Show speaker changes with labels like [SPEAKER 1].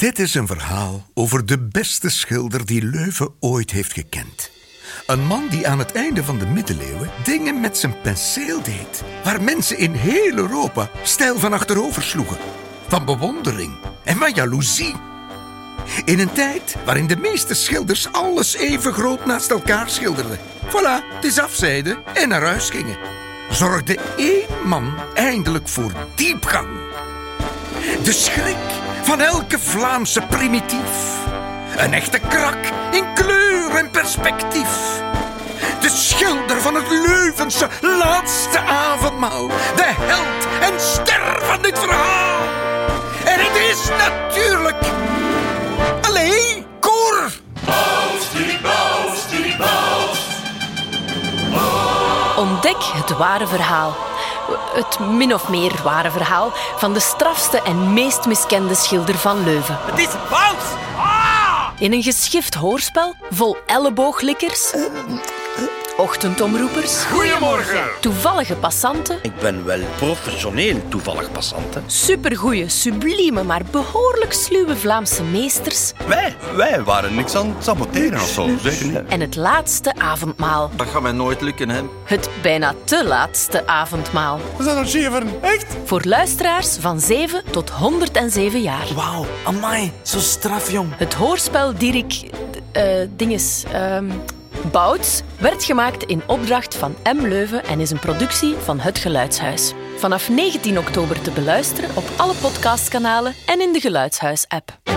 [SPEAKER 1] Dit is een verhaal over de beste schilder die Leuven ooit heeft gekend. Een man die aan het einde van de middeleeuwen dingen met zijn penseel deed, waar mensen in heel Europa stijl van achterover sloegen. Van bewondering en van jaloezie. In een tijd waarin de meeste schilders alles even groot naast elkaar schilderden. Voilà, het is afzeiden en naar huis gingen. Zorgde één man eindelijk voor diepgang. De schrik van elke Vlaamse primitief. Een echte krak in kleur en perspectief. De schilder van het Leuvense laatste avondmaal. De held en ster van dit verhaal. En het is natuurlijk... Allee, Koer!
[SPEAKER 2] Ontdek het ware verhaal. Het min of meer ware verhaal van de strafste en meest miskende schilder van Leuven.
[SPEAKER 3] Het is! Ah!
[SPEAKER 2] In een geschift hoorspel vol ellebooglikkers, ochtendomroepers,
[SPEAKER 3] Goedemorgen!
[SPEAKER 2] toevallige passanten,
[SPEAKER 4] Ik ben wel professioneel toevallig passant. hè.
[SPEAKER 2] supergoeie, sublieme, maar behoorlijk sluwe Vlaamse meesters
[SPEAKER 5] Wij, wij waren niks aan het saboteren of zo, zeker niet.
[SPEAKER 2] en het laatste avondmaal.
[SPEAKER 3] Dat gaat mij nooit lukken, hè.
[SPEAKER 2] Het bijna te laatste avondmaal.
[SPEAKER 5] We zijn aan het scheveren, echt?
[SPEAKER 2] Voor luisteraars van 7 tot 107 jaar.
[SPEAKER 3] Wauw, amai, zo straf, jong.
[SPEAKER 2] Het hoorspel Dirk... eh dinges... ehm Bouts werd gemaakt in opdracht van M. Leuven en is een productie van Het Geluidshuis. Vanaf 19 oktober te beluisteren op alle podcastkanalen en in de Geluidshuis-app.